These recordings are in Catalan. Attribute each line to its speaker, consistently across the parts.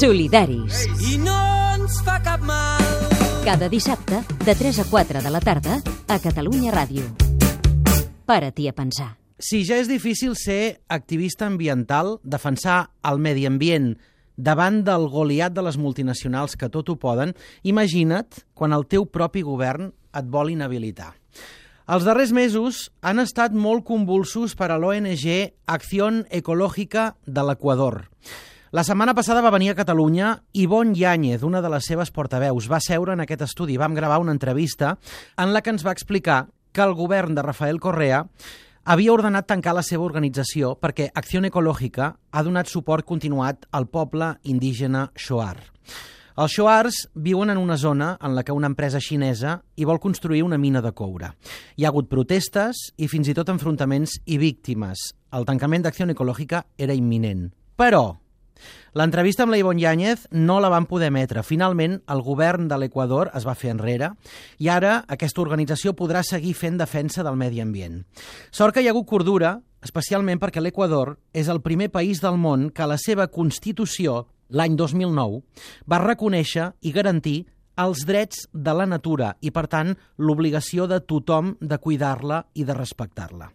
Speaker 1: Solidaris.
Speaker 2: i no ens fa cap mal.
Speaker 1: Cada dissabte, de 3 a 4 de la tarda, a Catalunya Ràdio. Para-t'hi a pensar.
Speaker 3: Si ja és difícil ser activista ambiental, defensar el medi ambient davant del goliat de les multinacionals que tot ho poden, imagina't quan el teu propi govern et vol inhabilitar. Els darrers mesos han estat molt convulsos per a l'ONG Acción Ecológica de l'Equador. La setmana passada va venir a Catalunya Ivonne Yáñez, una de les seves portaveus. Va seure en aquest estudi, vam gravar una entrevista en la que ens va explicar que el govern de Rafael Correa havia ordenat tancar la seva organització perquè Acció Ecològica ha donat suport continuat al poble indígena Shoar. Els Shoars viuen en una zona en la que una empresa xinesa hi vol construir una mina de coure. Hi ha hagut protestes i fins i tot enfrontaments i víctimes. El tancament d'Acció Ecològica era imminent. Però L'entrevista amb la Ivonne Yáñez no la van poder emetre. Finalment, el govern de l'Equador es va fer enrere i ara aquesta organització podrà seguir fent defensa del medi ambient. Sort que hi ha hagut cordura, especialment perquè l'Equador és el primer país del món que la seva Constitució, l'any 2009, va reconèixer i garantir els drets de la natura i, per tant, l'obligació de tothom de cuidar-la i de respectar-la.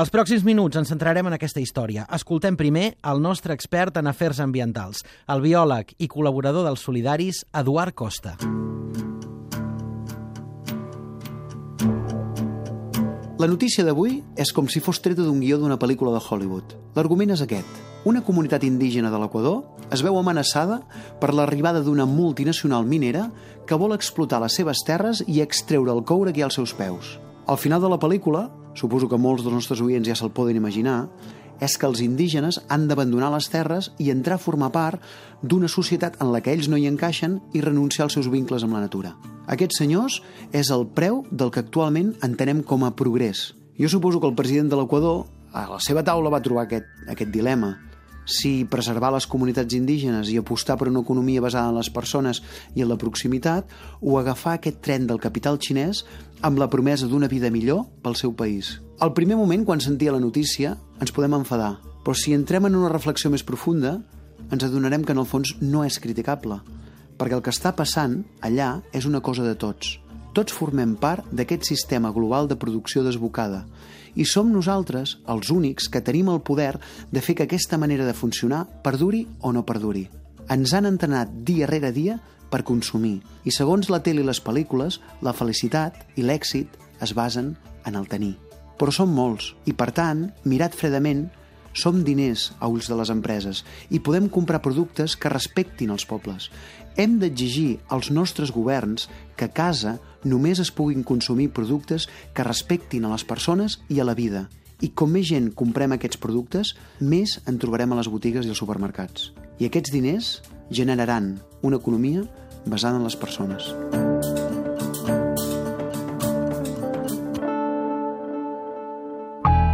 Speaker 3: Els pròxims minuts ens centrarem en aquesta història. Escoltem primer el nostre expert en afers ambientals, el biòleg i col·laborador dels Solidaris, Eduard Costa.
Speaker 4: La notícia d'avui és com si fos treta d'un guió d'una pel·lícula de Hollywood. L'argument és aquest. Una comunitat indígena de l'Equador es veu amenaçada per l'arribada d'una multinacional minera que vol explotar les seves terres i extreure el coure que hi ha als seus peus. Al final de la pel·lícula, suposo que molts dels nostres oients ja se'l poden imaginar, és que els indígenes han d'abandonar les terres i entrar a formar part d'una societat en la que ells no hi encaixen i renunciar als seus vincles amb la natura. Aquest, senyors, és el preu del que actualment entenem com a progrés. Jo suposo que el president de l'Equador a la seva taula va trobar aquest, aquest dilema si preservar les comunitats indígenes i apostar per una economia basada en les persones i en la proximitat o agafar aquest tren del capital xinès amb la promesa d'una vida millor pel seu país. Al primer moment, quan sentia la notícia, ens podem enfadar, però si entrem en una reflexió més profunda, ens adonarem que en el fons no és criticable, perquè el que està passant allà és una cosa de tots. Tots formem part d'aquest sistema global de producció desbocada i som nosaltres els únics que tenim el poder de fer que aquesta manera de funcionar perduri o no perduri. Ens han entrenat dia rere dia per consumir i segons la tele i les pel·lícules, la felicitat i l'èxit es basen en el tenir. Però som molts i, per tant, mirat fredament, som diners a ulls de les empreses i podem comprar productes que respectin els pobles. Hem d'exigir als nostres governs que a casa només es puguin consumir productes que respectin a les persones i a la vida. I com més gent comprem aquests productes, més en trobarem a les botigues i als supermercats. I aquests diners generaran una economia basada en les persones.